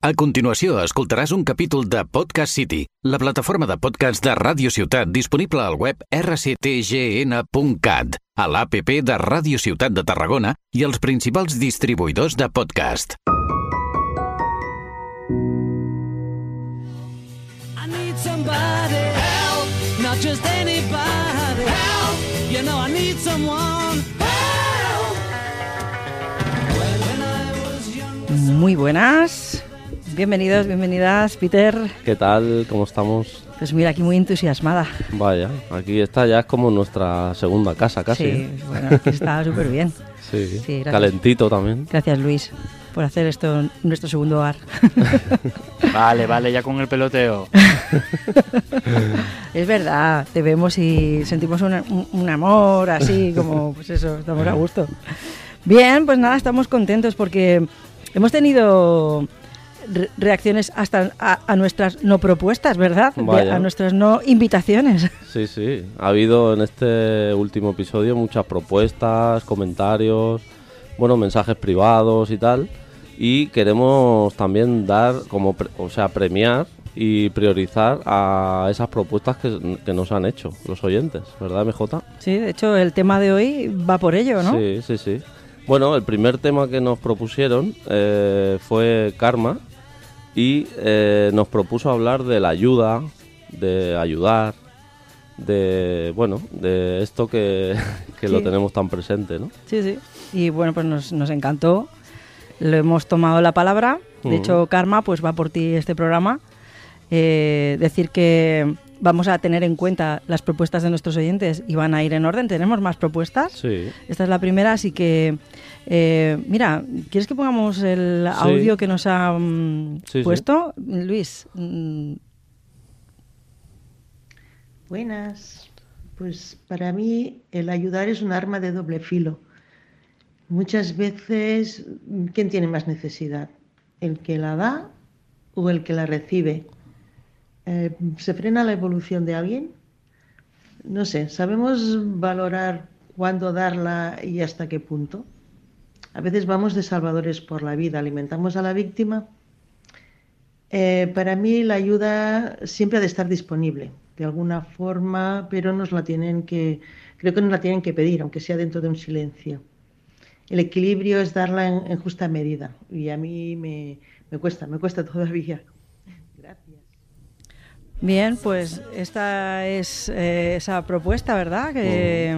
A continuació, escoltaràs un capítol de Podcast City, la plataforma de podcast de Ràdio Ciutat disponible al web rctgn.cat, a l'APP de Ràdio Ciutat de Tarragona i els principals distribuïdors de podcast. I need somebody help, not just anybody help. You know I need someone help. Muy buenas. Bienvenidos, bienvenidas, Peter. ¿Qué tal? ¿Cómo estamos? Pues mira, aquí muy entusiasmada. Vaya, aquí está ya es como nuestra segunda casa casi. Sí, ¿eh? bueno, aquí está súper bien. Sí, Sí, gracias. calentito también. Gracias, Luis, por hacer esto nuestro segundo hogar. Vale, vale, ya con el peloteo. es verdad, te vemos y sentimos un amor así, como, pues eso, estamos a gusto. Bien, pues nada, estamos contentos porque hemos tenido re- reacciones hasta a, a nuestras no propuestas, ¿verdad? Vaya. a nuestras no invitaciones. Sí, sí. Ha habido en este último episodio muchas propuestas, comentarios, bueno, mensajes privados y tal. Y queremos también dar, como, pre- o sea, premiar y priorizar a esas propuestas que, que nos han hecho los oyentes, ¿verdad, MJ? Sí, de hecho, el tema de hoy va por ello, ¿no? Sí, sí, sí. Bueno, el primer tema que nos propusieron eh, fue Karma y eh, nos propuso hablar de la ayuda, de ayudar, de, bueno, de esto que, que lo tenemos tan presente, ¿no? Sí, sí. Y bueno, pues nos, nos encantó. Lo hemos tomado la palabra. De hecho, Karma, pues va por ti este programa. Eh, decir que vamos a tener en cuenta las propuestas de nuestros oyentes y van a ir en orden. Tenemos más propuestas. Sí. Esta es la primera, así que, eh, mira, ¿quieres que pongamos el Sí. audio que nos ha mm, Sí, sí. puesto? Luis, mm, Buenas. Pues para mí el ayudar es un arma de doble filo. Muchas veces, ¿quién tiene más necesidad? ¿El que la da o el que la recibe? Eh, ¿Se frena la evolución de alguien? No sé, ¿sabemos valorar cuándo darla y hasta qué punto? A veces vamos de salvadores por la vida, alimentamos a la víctima eh, para mí la ayuda siempre ha de estar disponible, de alguna forma, pero nos la tienen que, creo que nos la tienen que pedir, aunque sea dentro de un silencio. El equilibrio es darla en, justa medida y a mí me, me cuesta, me cuesta todavía. Bien, pues esta es eh, esa propuesta, ¿verdad? Que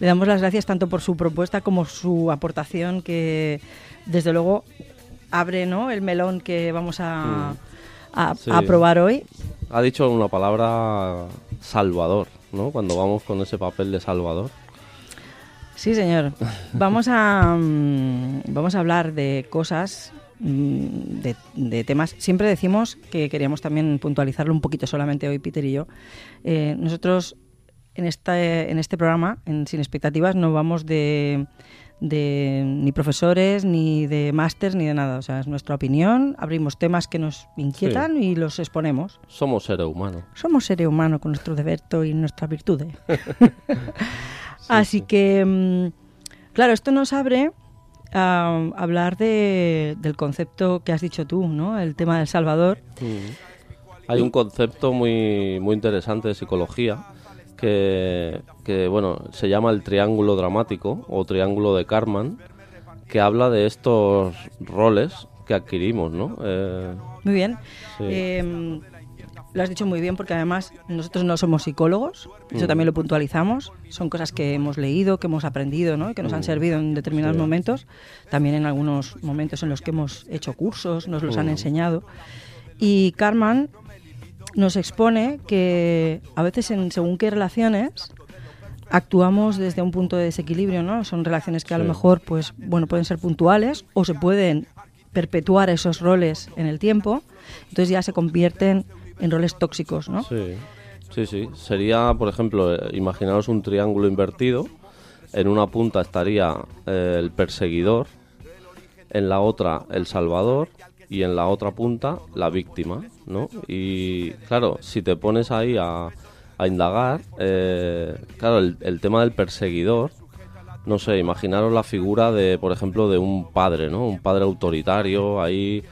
le damos las gracias tanto por su propuesta como su aportación que desde luego abre ¿no? el melón que vamos a, a, Sí. a probar hoy. Ha dicho una palabra salvador, ¿no? Cuando vamos con ese papel de salvador. Sí, señor. Vamos a, mm, vamos a hablar de cosas, mm, de, de temas. Siempre decimos que queríamos también puntualizarlo un poquito solamente hoy, Peter y yo. Eh, nosotros en este, en este programa, en Sin Expectativas, no vamos de, de ni profesores, ni de másters, ni de nada. O sea, es nuestra opinión. Abrimos temas que nos inquietan y los exponemos. Somos seres humanos. Somos seres humanos con nuestros defectos y nuestras virtudes. Así que, mm, claro, esto nos abre hablar de- del concepto que has dicho tú, ¿no? El tema del Salvador. Hay un concepto muy, muy interesante de psicología que, que, bueno, se llama el triángulo dramático o triángulo de Karman, que habla de estos roles que adquirimos, ¿no? Eh, Muy bien. Sí. Eh, lo has dicho muy bien porque además nosotros no somos psicólogos, eso también lo puntualizamos. Son cosas que hemos leído, que hemos aprendido, ¿no? Y que nos han Mm. servido en determinados Sí. momentos. También en algunos momentos en los que hemos hecho cursos, nos los han Mm. enseñado. Y Carmen nos expone que a veces en según qué relaciones actuamos desde un punto de desequilibrio, ¿no? Son relaciones que a lo mejor, pues, bueno, pueden ser puntuales o se pueden perpetuar esos roles en el tiempo, entonces ya se convierten en roles tóxicos, ¿no? Sí, sí, sí. Sería, por ejemplo, eh, imaginaros un triángulo invertido. En una punta estaría eh, el perseguidor, en la otra el salvador y en la otra punta la víctima, ¿no? Y claro, si te pones ahí a, a indagar, eh, claro, el, el tema del perseguidor, no sé, imaginaros la figura de, por ejemplo, de un padre, ¿no? Un padre autoritario ahí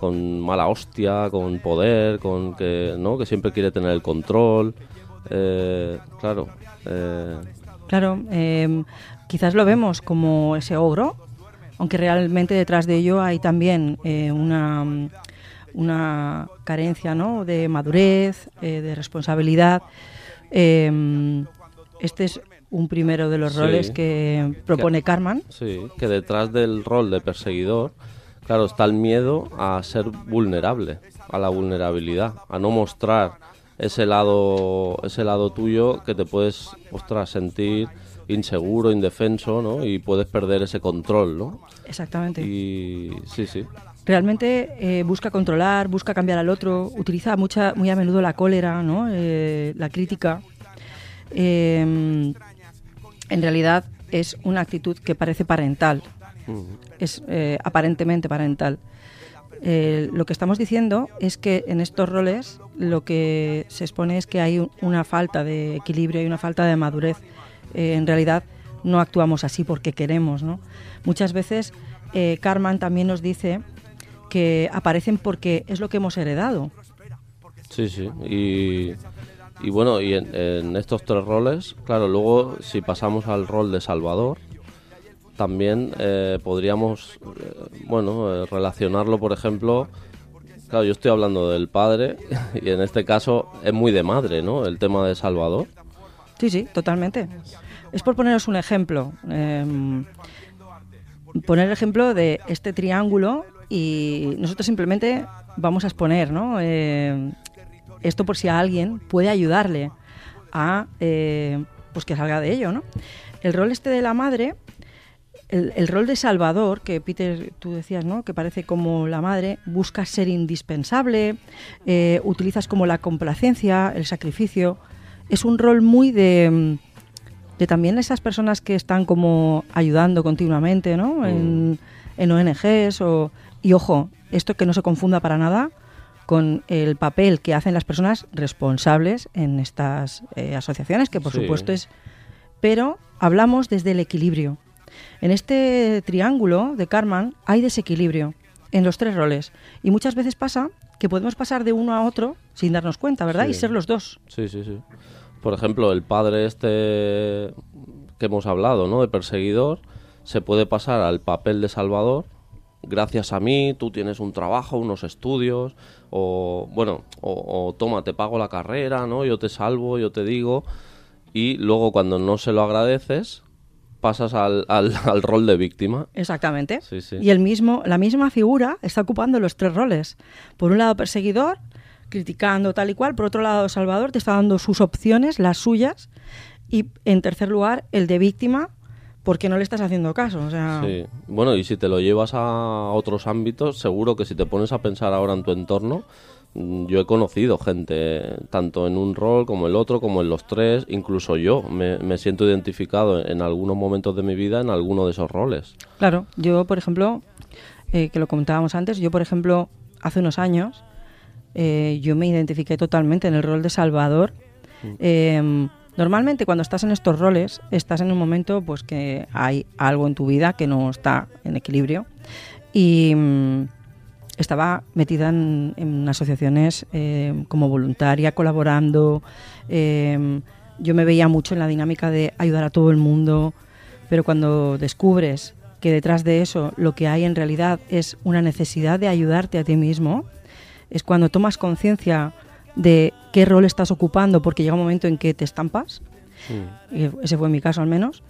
con mala hostia, con poder, con que, ¿no? que siempre quiere tener el control. Eh, claro. eh, Claro, eh, quizás lo vemos como ese ogro, aunque realmente detrás de ello hay también eh, una, una carencia ¿no? de madurez, de responsabilidad. Eh, este es un primero de los Sí. roles que propone Carman. Sí, que detrás del rol de perseguidor, claro, está el miedo a ser vulnerable, a la vulnerabilidad, a no mostrar ese lado, ese lado tuyo que te puedes, ostras, sentir inseguro, indefenso, ¿no? Y puedes perder ese control, ¿no? Exactamente. Y sí, sí, Realmente eh, busca controlar, busca cambiar al otro, utiliza mucha, muy a menudo la cólera, ¿no? Eh, la crítica. Eh, en realidad es una actitud que parece parental. Es eh, aparentemente parental. Eh, lo que estamos diciendo es que en estos roles lo que se expone es que hay un- una falta de equilibrio y una falta de madurez. Eh, en realidad no actuamos así porque queremos. ¿no? Muchas veces eh, Carman también nos dice que aparecen porque es lo que hemos heredado. Sí, sí. Y, y bueno, y en, en estos tres roles, claro, luego si pasamos al rol de Salvador, también eh, podríamos, eh, bueno, eh, relacionarlo, por ejemplo, claro, yo estoy hablando del padre y en este caso es muy de madre, ¿no? El tema de Salvador. Sí, sí, totalmente. Es por poneros un ejemplo. em, poner el ejemplo de este triángulo y nosotros simplemente vamos a exponer, ¿no? Eh, esto por si a alguien puede ayudarle a pues que salga de ello, ¿no? El rol este de la madre, el, el rol de Salvador, que Peter, tú decías, ¿no? Que parece como la madre, busca ser indispensable, eh, utilizas como la complacencia, el sacrificio. Es un rol muy de, mm, de también esas personas que están como ayudando continuamente, ¿no? En, en ONGs o... Y ojo, esto que no se confunda para nada con el papel que hacen las personas responsables en estas eh, asociaciones, que por Sí. supuesto es... Pero hablamos desde el equilibrio. En este triángulo de Karman hay desequilibrio en los tres roles. Y muchas veces pasa que podemos pasar de uno a otro sin darnos cuenta, ¿verdad? Sí. Y ser los dos. Sí, sí, sí. Por ejemplo, el padre este que hemos hablado, ¿no? De perseguidor, se puede pasar al papel de salvador. Gracias a mí, tú tienes un trabajo, unos estudios, o bueno, o, o toma, te pago la carrera, ¿no? Yo te salvo, yo te digo. Y luego cuando no se lo agradeces, pasas al, al, al rol de víctima. Exactamente. Sí, sí. Y el mismo, la misma figura está ocupando los tres roles. Por un lado, perseguidor, criticando tal y cual. Por otro lado, Salvador te está dando sus opciones, las suyas. Y en tercer lugar, el de víctima, porque no le estás haciendo caso. O sea, Sí. Bueno, y si te lo llevas a otros ámbitos, seguro que si te pones a pensar ahora en tu entorno, yo he conocido gente, tanto en un rol como el otro, como en los tres, incluso yo me, me siento identificado en algunos momentos de mi vida en alguno de esos roles. Claro, yo, por ejemplo, eh, que lo comentábamos antes, yo, por ejemplo, hace unos años, eh, yo me identifiqué totalmente en el rol de Salvador. Eh, normalmente cuando estás en estos roles, estás en un momento pues que hay algo en tu vida que no está en equilibrio. Y mm, estaba metida en, en asociaciones eh, como voluntaria, colaborando. eh, yo me veía mucho en la dinámica de ayudar a todo el mundo, pero cuando descubres que detrás de eso lo que hay en realidad es una necesidad de ayudarte a ti mismo, es cuando tomas conciencia de qué rol estás ocupando, porque llega un momento en que te estampas, y ese fue mi caso al menos,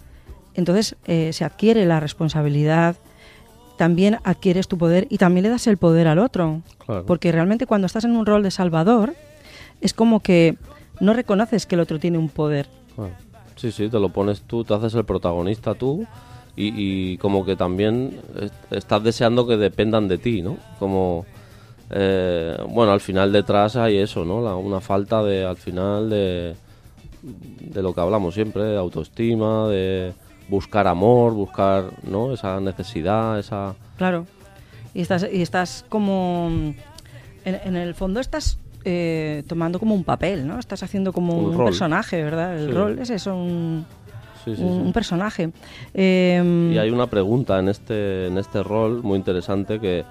entonces eh, se adquiere la responsabilidad, también adquieres tu poder y también le das el poder al otro, Claro. porque realmente cuando estás en un rol de salvador, es como que no reconoces que el otro tiene un poder. Claro. Sí, sí, te lo pones tú, te haces el protagonista tú y, y como que también est- estás deseando que dependan de ti, ¿no? Como, eh, bueno, al final detrás hay eso, ¿no? La- una falta de, al final, de, de lo que hablamos siempre, de autoestima, de buscar amor, buscar, ¿no? Esa necesidad, esa... Claro. Y estás, y estás como. En, en el fondo estás eh, tomando como un papel, ¿no? Estás haciendo como Un personaje, ¿verdad? El Sí. rol es eso, un, Sí, un, sí. un personaje. Eh, Y hay una pregunta en este, en este rol muy interesante que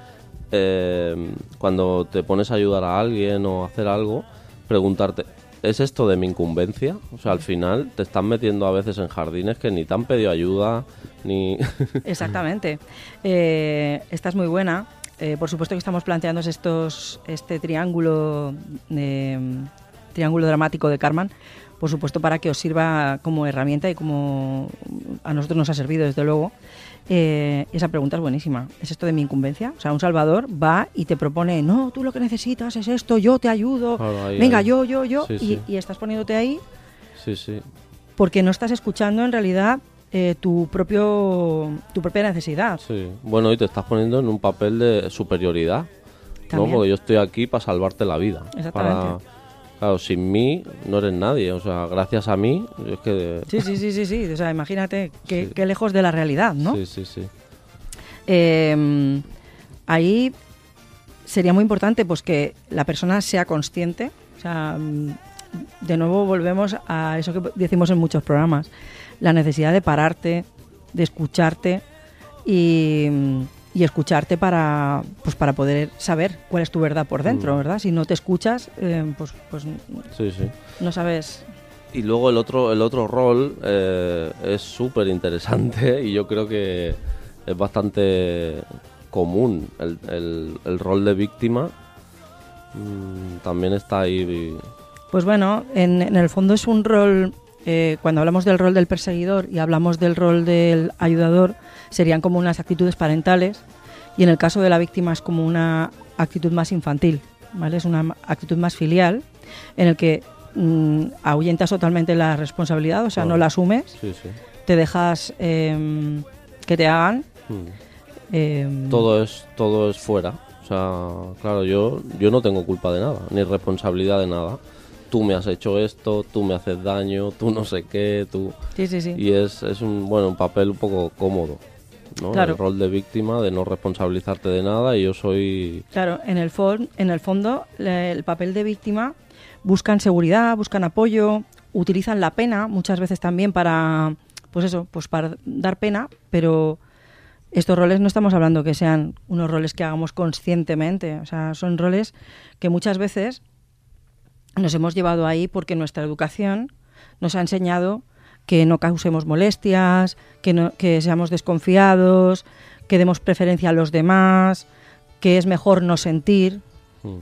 eh, cuando te pones a ayudar a alguien o a hacer algo, preguntarte, ¿es esto de mi incumbencia? O sea, al final te están metiendo a veces en jardines que ni te han pedido ayuda, ni... Exactamente. Eh, esta es muy buena. Eh, por supuesto que estamos planteando estos, este triángulo, de, triángulo dramático de Karman, por supuesto para que os sirva como herramienta y como a nosotros nos ha servido desde luego. Eh, esa pregunta es buenísima. ¿Es esto de mi incumbencia? O sea, un salvador va y te propone, no, tú lo que necesitas es esto, yo te ayudo, ahí, venga, ahí. yo, yo, yo, Sí, y, sí. y estás poniéndote ahí sí, sí. porque no estás escuchando en realidad eh, tu propio tu propia necesidad. Sí, bueno, y te estás poniendo en un papel de superioridad, ¿no? Porque yo estoy aquí para salvarte la vida. Exactamente. Para, claro, sin mí no eres nadie, o sea, gracias a mí, es que... Sí, sí, sí, sí, sí. O sea, imagínate qué, Sí. qué lejos de la realidad, ¿no? Sí, sí, sí. Eh, ahí sería muy importante pues que la persona sea consciente. O sea, de nuevo volvemos a eso que decimos en muchos programas, la necesidad de pararte, de escucharte y, y escucharte para pues para poder saber cuál es tu verdad por dentro, Mm. ¿verdad? Si no te escuchas, eh, pues pues Sí, sí. no sabes. Y luego el otro, el otro rol eh, es súper interesante y yo creo que es bastante común. El, el- el rol de víctima mm, también está ahí. Pues bueno, en, en el fondo es un rol, eh, cuando hablamos del rol del perseguidor y hablamos del rol del ayudador, serían como unas actitudes parentales y en el caso de la víctima es como una actitud más infantil, ¿vale? Es una actitud más filial en el que mm, ahuyentas totalmente la responsabilidad, o sea, no la asumes, Sí, sí. te dejas em, que te hagan. Mm. em, Todo es todo es fuera. O sea, claro, yo yo no tengo culpa de nada, ni responsabilidad de nada. Tú me has hecho esto, tú me haces daño, tú no sé qué, tú Sí, sí, sí. y es, es un bueno un papel un poco cómodo, ¿no? Claro. El rol de víctima, de no responsabilizarte de nada y yo soy Claro, en el, en el fondo el papel de víctima buscan seguridad, buscan apoyo, utilizan la pena muchas veces también para, pues eso, pues para dar pena, pero estos roles no estamos hablando que sean unos roles que hagamos conscientemente, o sea, son roles que muchas veces nos hemos llevado ahí porque nuestra educación nos ha enseñado que no causemos molestias, que, no, que seamos desconfiados, que demos preferencia a los demás, que es mejor no sentir. mm,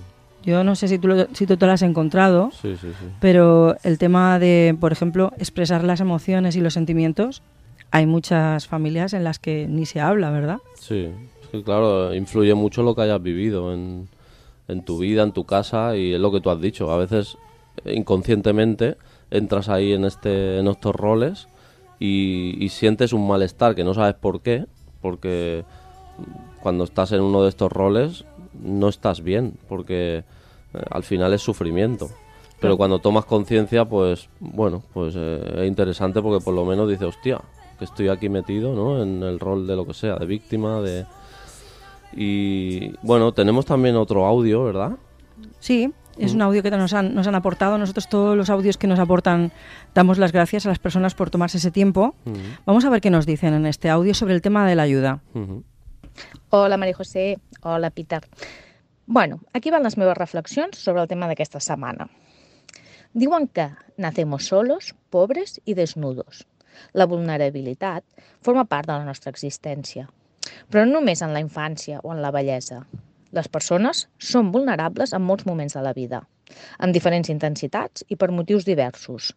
Yo no sé si tú, lo- si tú te lo has encontrado, sí, sí, sí. pero el tema de, por ejemplo, expresar las emociones y los sentimientos, hay muchas familias en las que ni se habla, ¿verdad? Sí, claro, influye mucho lo que hayas vivido en, en tu vida, en tu casa y es lo que tú has dicho. A veces inconscientemente entras ahí en este, en estos roles y, y sientes un malestar que no sabes por qué, porque cuando estás en uno de estos roles no estás bien, porque eh, al final es sufrimiento. Pero cuando tomas conciencia, pues bueno, pues eh, es interesante porque por lo menos dices, hostia, que estoy aquí metido, ¿no? En el rol de lo que sea, de víctima, de... Y bueno, tenemos también otro audio, ¿verdad? Sí, es un audio que nos han, nos han aportado. Nosotros todos los audios que nos aportan damos las gracias a las personas por tomarse ese tiempo. Ujú, Vamos a ver qué nos dicen en este audio sobre el tema de la ayuda. ujú. Hola, Maria José. Hola, Peter. Bueno, aquí van les meves reflexions sobre el tema d'aquesta setmana. Diuen que nacemos solos, pobres i desnudos. La vulnerabilitat forma part de la nostra existència, però no només en la infància o en la bellesa. Les persones són vulnerables en molts moments de la vida, amb diferents intensitats i per motius diversos.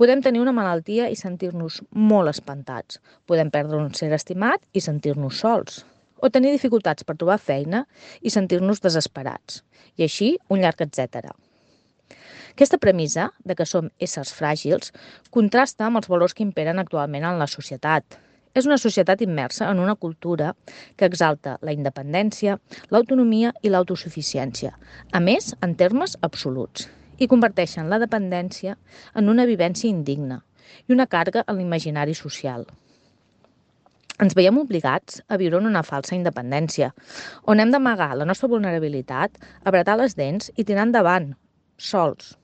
Podem tenir una malaltia i sentir-nos molt espantats. Podem perdre un ser estimat i sentir-nos sols. O tenir dificultats per trobar feina i sentir-nos desesperats. I així, un llarg etc. Aquesta premissa de que som éssers fràgils contrasta amb els valors que imperen actualment en la societat. És una societat immersa en una cultura que exalta la independència, l'autonomia i l'autosuficiència, a més, en termes absoluts, i converteixen la dependència en una vivència indigna i una càrrega en l'imaginari social. Ens veiem obligats a viure en una falsa independència, on hem d'amagar la nostra vulnerabilitat, apretar les dents i tirar endavant, sols.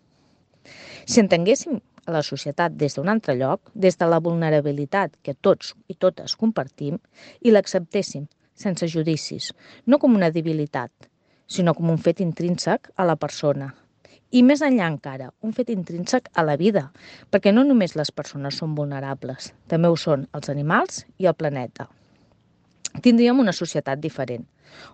Si entenguéssim a la societat des d'un altre lloc, des de la vulnerabilitat que tots i totes compartim, i l'acceptéssim sense judicis, no com una debilitat, sinó com un fet intrínsec a la persona. I més enllà encara, un fet intrínsec a la vida, perquè no només les persones són vulnerables, també ho són els animals i el planeta. Tindríem una societat diferent,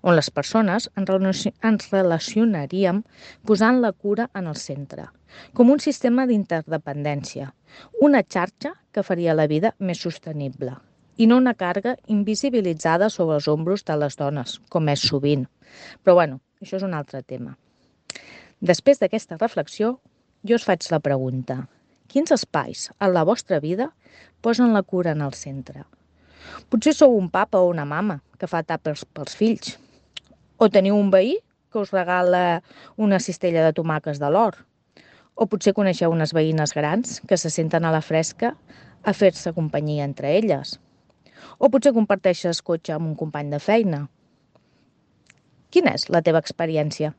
on les persones ens relaci- ens relacionaríem posant la cura en el centre, com un sistema d'interdependència, una xarxa que faria la vida més sostenible i no una càrrega invisibilitzada sobre els ombros de les dones, com és sovint. Però bueno, això és un altre tema. Després d'aquesta reflexió, jo us faig la pregunta. Quins espais en la vostra vida posen la cura en el centre? Potser sou un papa o una mama que fa tapes pels fills. O teniu un veí que us regala una cistella de tomàquets de l'or. O potser coneixeu unes veïnes grans que se senten a la fresca a fer-se companyia entre elles. O potser comparteixes cotxe amb un company de feina. Quina és la teva experiència?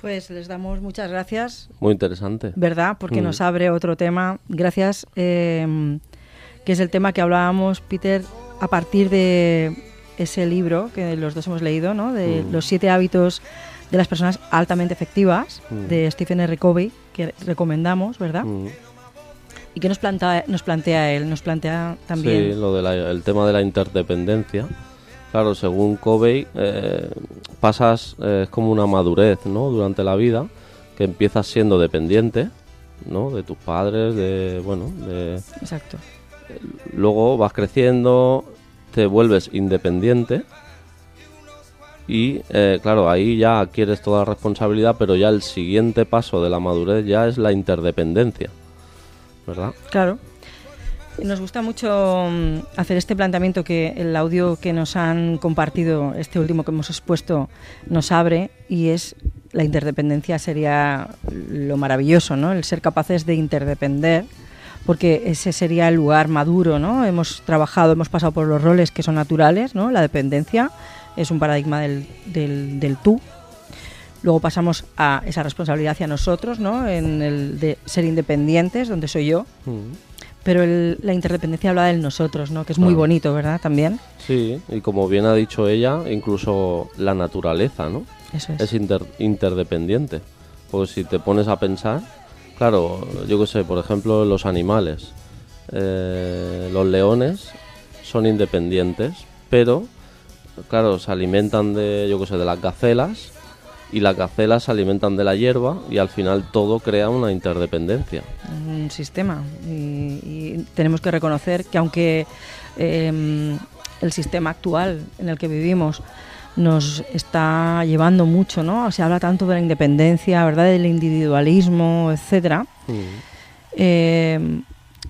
Pues les damos muchas gracias, Muy interesante. ¿verdad? Porque Mm. nos abre otro tema. Gracias, eh, que es el tema que hablábamos, Peter, a partir de ese libro que los dos hemos leído, ¿no? De Mm. los siete hábitos de las personas altamente efectivas, Mm. de Stephen R. Covey, que recomendamos, ¿verdad? Mm. ¿Y qué nos plantea, nos plantea él? Nos plantea también... Sí, lo del tema de la interdependencia. Claro, según Covey, eh, pasas, eh, es como una madurez, ¿no? Durante la vida, que empiezas siendo dependiente, ¿no? De tus padres, de, bueno, de... Exacto. Luego vas creciendo, te vuelves independiente y, eh, claro, ahí ya adquieres toda la responsabilidad, pero ya el siguiente paso de la madurez ya es la interdependencia, ¿verdad? Claro. Nos gusta mucho mm, hacer este planteamiento que el audio que nos han compartido, este último que hemos expuesto, nos abre y es la interdependencia sería lo maravilloso, ¿no? El ser capaces de interdepender, porque ese sería el lugar maduro, ¿no? Hemos trabajado, hemos pasado por los roles que son naturales, ¿no? La dependencia es un paradigma del, del, del tú, Luego pasamos a esa responsabilidad hacia nosotros, ¿no? En el de ser independientes, donde soy yo. Mm. Pero el- la interdependencia habla del nosotros, ¿no? Que es muy Claro. bonito, ¿verdad? También. Sí, y como bien ha dicho ella, incluso la naturaleza, ¿no? Eso es. Es inter- interdependiente. Pues si te pones a pensar, claro, yo qué sé, por ejemplo, los animales. Eh, los leones son independientes, pero, claro, se alimentan de, yo qué sé, de las gacelas y las gacelas se alimentan de la hierba y al final todo crea una interdependencia. un sistema. Y, tenemos que reconocer que aunque eh, el sistema actual en el que vivimos nos está llevando mucho, ¿no? Se habla tanto de la independencia, ¿verdad? Del individualismo, etcétera. Eh,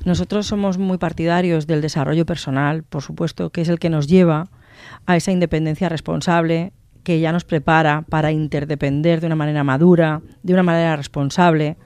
nosotros somos muy partidarios del desarrollo personal, por supuesto, que es el que nos lleva a esa independencia responsable, que ya nos prepara para interdepender de una manera madura, de una manera responsable,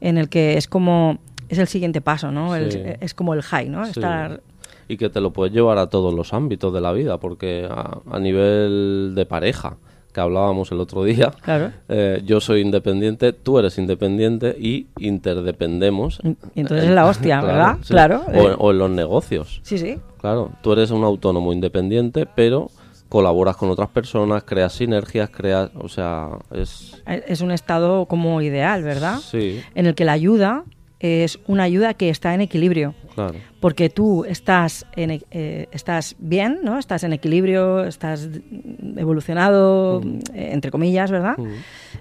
en el que es como es el siguiente paso, ¿no? El- es como el high, ¿no? Sí. Estar Y que te lo puedes llevar a todos los ámbitos de la vida, porque a, a nivel de pareja, que hablábamos el otro día, Claro. eh, yo soy independiente, tú eres independiente y interdependemos. Y entonces es la hostia, ¿verdad? sí. Claro, O, eh. o en los negocios. Sí, sí. Claro, tú eres un autónomo independiente, pero colaboras con otras personas, creas sinergias, creas, o sea, es Es un estado como ideal, ¿verdad? sí, En el que la ayuda es una ayuda que está en equilibrio. Claro. porque tú estás, en, e- eh, estás bien, ¿no? Estás en equilibrio, estás mm, evolucionado, eh, entre comillas, ¿verdad?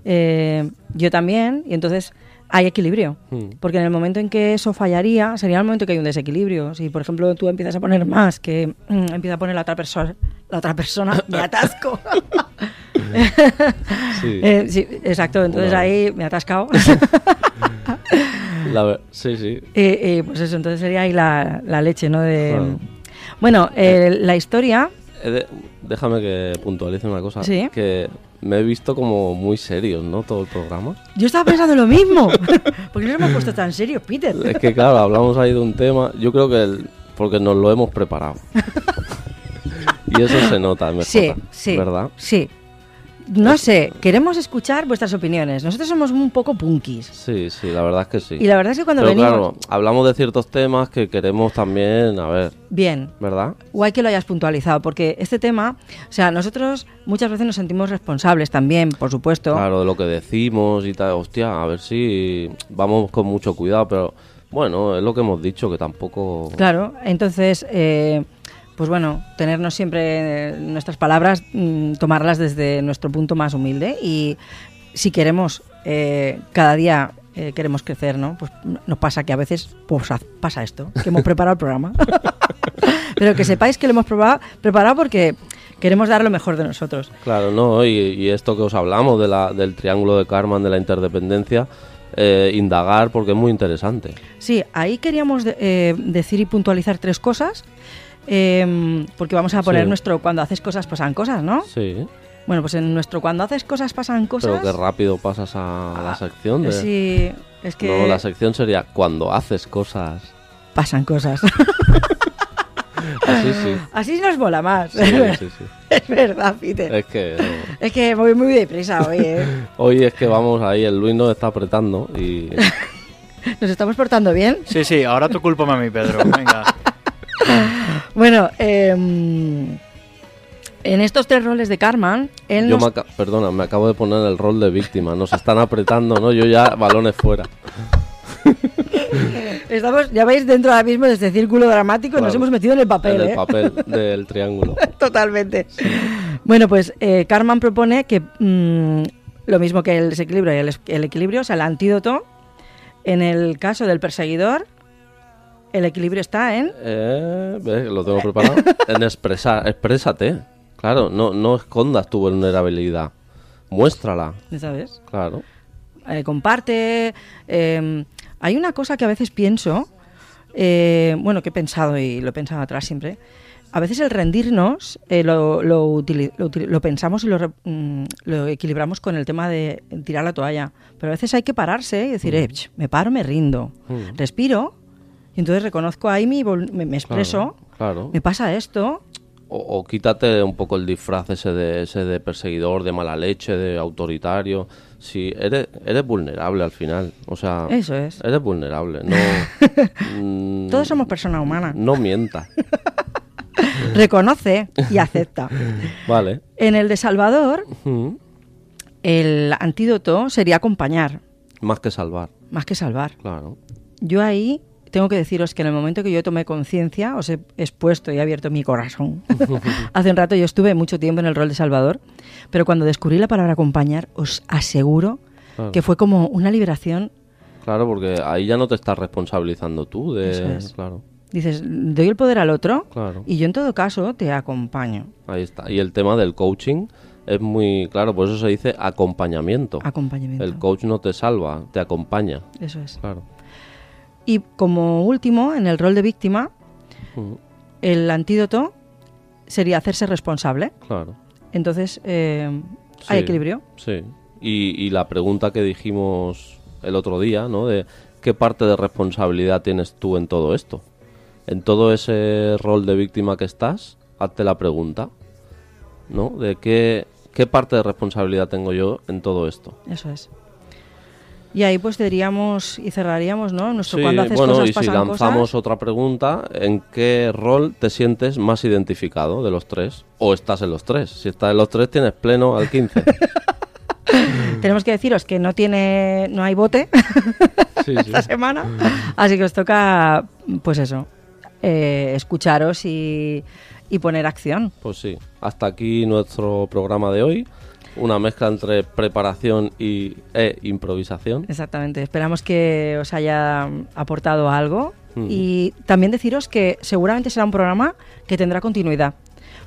Eh, yo también, y entonces hay equilibrio. Mm. Porque en el momento en que eso fallaría, sería el momento que hay un desequilibrio. Si, por ejemplo, tú empiezas a poner más que mm, empieza a poner la otra persona, la otra persona, me atasco. Sí. Eh, sí, exacto, entonces ahí me he atascado. La sí, sí. Eh, eh, pues eso, entonces sería ahí la, la leche, ¿no? De, Claro. Bueno, eh, la historia, de- déjame que puntualice una cosa. Sí. Que me he visto como muy serios, ¿no? Todo el programa. yo estaba pensando lo mismo. ¿Por qué no nos hemos puesto tan serios, Peter? Es que, claro, hablamos ahí de un tema. Yo creo que el- porque nos lo hemos preparado. y eso se nota, mejor. Sí, sí. ¿Verdad? Sí. No sé, queremos escuchar vuestras opiniones. Nosotros somos un poco punkis. Sí, sí, la verdad es que sí. Y la verdad es que cuando Pero venimos... claro, hablamos de ciertos temas que queremos también, a ver, Bien, ¿verdad? guay que lo hayas puntualizado, porque este tema, o sea, nosotros muchas veces nos sentimos responsables también, por supuesto. Claro, de lo que decimos y tal. Hostia, a ver si vamos con mucho cuidado, pero bueno, es lo que hemos dicho, que tampoco... Claro, entonces, eh, pues bueno, tenernos siempre eh, nuestras palabras, mm, tomarlas desde nuestro punto más humilde y si queremos eh, cada día eh, queremos crecer, ¿no? Pues nos pasa que a veces pues, pasa esto, que hemos preparado el programa. Pero que sepáis que lo hemos probado- preparado porque queremos dar lo mejor de nosotros. Claro, no, y, y esto que os hablamos de la, del triángulo de Karman, de la interdependencia, eh, indagar porque es muy interesante. Sí, ahí queríamos de- eh, decir y puntualizar tres cosas. Eh, porque vamos a poner Sí. nuestro cuando haces cosas pasan cosas, ¿no? Sí, Bueno, pues en nuestro cuando haces cosas pasan cosas. pero qué rápido pasas a la sección. De... Sí, es que No, la sección sería cuando haces cosas. pasan cosas. Así sí. Así nos mola más. Sí, sí, sí. es verdad, Peter. Es que no. Es que voy muy deprisa hoy, ¿eh? hoy es que vamos ahí, el Luis nos está apretando y Nos estamos portando bien. Sí, sí, ahora tu culpa a mí, Pedro. Venga. Bueno, em, en estos tres roles de Carmen, él yo nos... me perdona, me acabo de poner el rol de víctima. Nos están apretando, ¿no? Yo ya balones fuera. Estamos, ya veis, dentro ahora mismo de este círculo dramático y nos Claro. hemos metido en el papel, en el ¿eh? papel del triángulo. Totalmente. Bueno, pues eh, Carman propone que mm, lo mismo que el desequilibrio y el equilibrio, o sea, el antídoto, en el caso del perseguidor, el equilibrio está en... Eh, ¿ves? Lo tengo preparado. En expresar, exprésate. Claro, no, no escondas tu vulnerabilidad. Muéstrala, ¿Sabes? claro. Eh, comparte. eh, hay una cosa que a veces pienso, eh, bueno, que he pensado y lo he pensado atrás siempre. A veces el rendirnos eh, lo, lo, lo lo pensamos y mm, lo equilibramos con el tema de tirar la toalla. Pero a veces hay que pararse y decir, eh, ch, me paro, me rindo, Mm. respiro y entonces reconozco ahí mi, vol- me, me expreso, Claro. me pasa esto. O, o quítate un poco el disfraz ese de, ese de perseguidor, de mala leche, de autoritario. Si eres, eres vulnerable al final. O sea, Eso es. eres vulnerable. No, mm, Todos somos personas humanas. No mientas. Reconoce y acepta. Vale. En el de Salvador, el antídoto sería acompañar, Más que salvar, más que salvar. claro. Yo ahí tengo que deciros que en el momento que yo tomé conciencia, os he expuesto y he abierto mi corazón. Hace un rato yo estuve mucho tiempo en el rol de Salvador, pero cuando descubrí la palabra acompañar, os aseguro Claro. que fue como una liberación. Claro, porque ahí ya no te estás responsabilizando tú de... Eso es. Claro, Dices, doy el poder al otro claro. y yo en todo caso te acompaño. Ahí está. Y el tema del coaching es muy claro, por eso se dice acompañamiento. Acompañamiento. El coach no te salva, te acompaña. Eso es. Claro. Y como último, en el rol de víctima, Mm, el antídoto sería hacerse responsable. Claro. Entonces, eh, hay equilibrio. Sí. Y, y la pregunta que dijimos el otro día, ¿no? De qué parte de responsabilidad tienes tú en todo esto. En todo ese rol de víctima que estás, hazte la pregunta, ¿no? De qué, qué parte de responsabilidad tengo yo en todo esto. Eso es. Y ahí pues diríamos y cerraríamos, ¿no? Nuestro Sí, cuando haces bueno, cosas y si lanzamos cosas. otra pregunta, ¿en qué rol te sientes más identificado de los tres? ¿O estás en los tres? Si estás en los tres, tienes pleno al 15. Tenemos que deciros que no tiene, no hay bote Sí, sí. esta semana, así que os toca, pues eso, eh, escucharos y, y poner acción. Pues sí, hasta aquí nuestro programa de hoy. Una mezcla entre preparación y, e improvisación. Exactamente. Esperamos que os haya aportado algo Mm. y también deciros que seguramente será un programa que tendrá continuidad,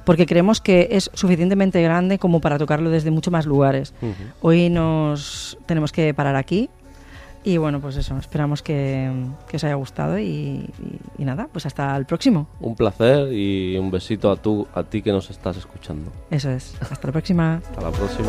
porque creemos que es suficientemente grande como para tocarlo desde muchos más lugares. Hoy nos tenemos que parar aquí y bueno, pues eso, esperamos que, que os haya gustado y, y- y nada, pues hasta el próximo. Un placer y un besito a, tú, a ti que nos estás escuchando. Eso es, hasta la próxima. Hasta la próxima.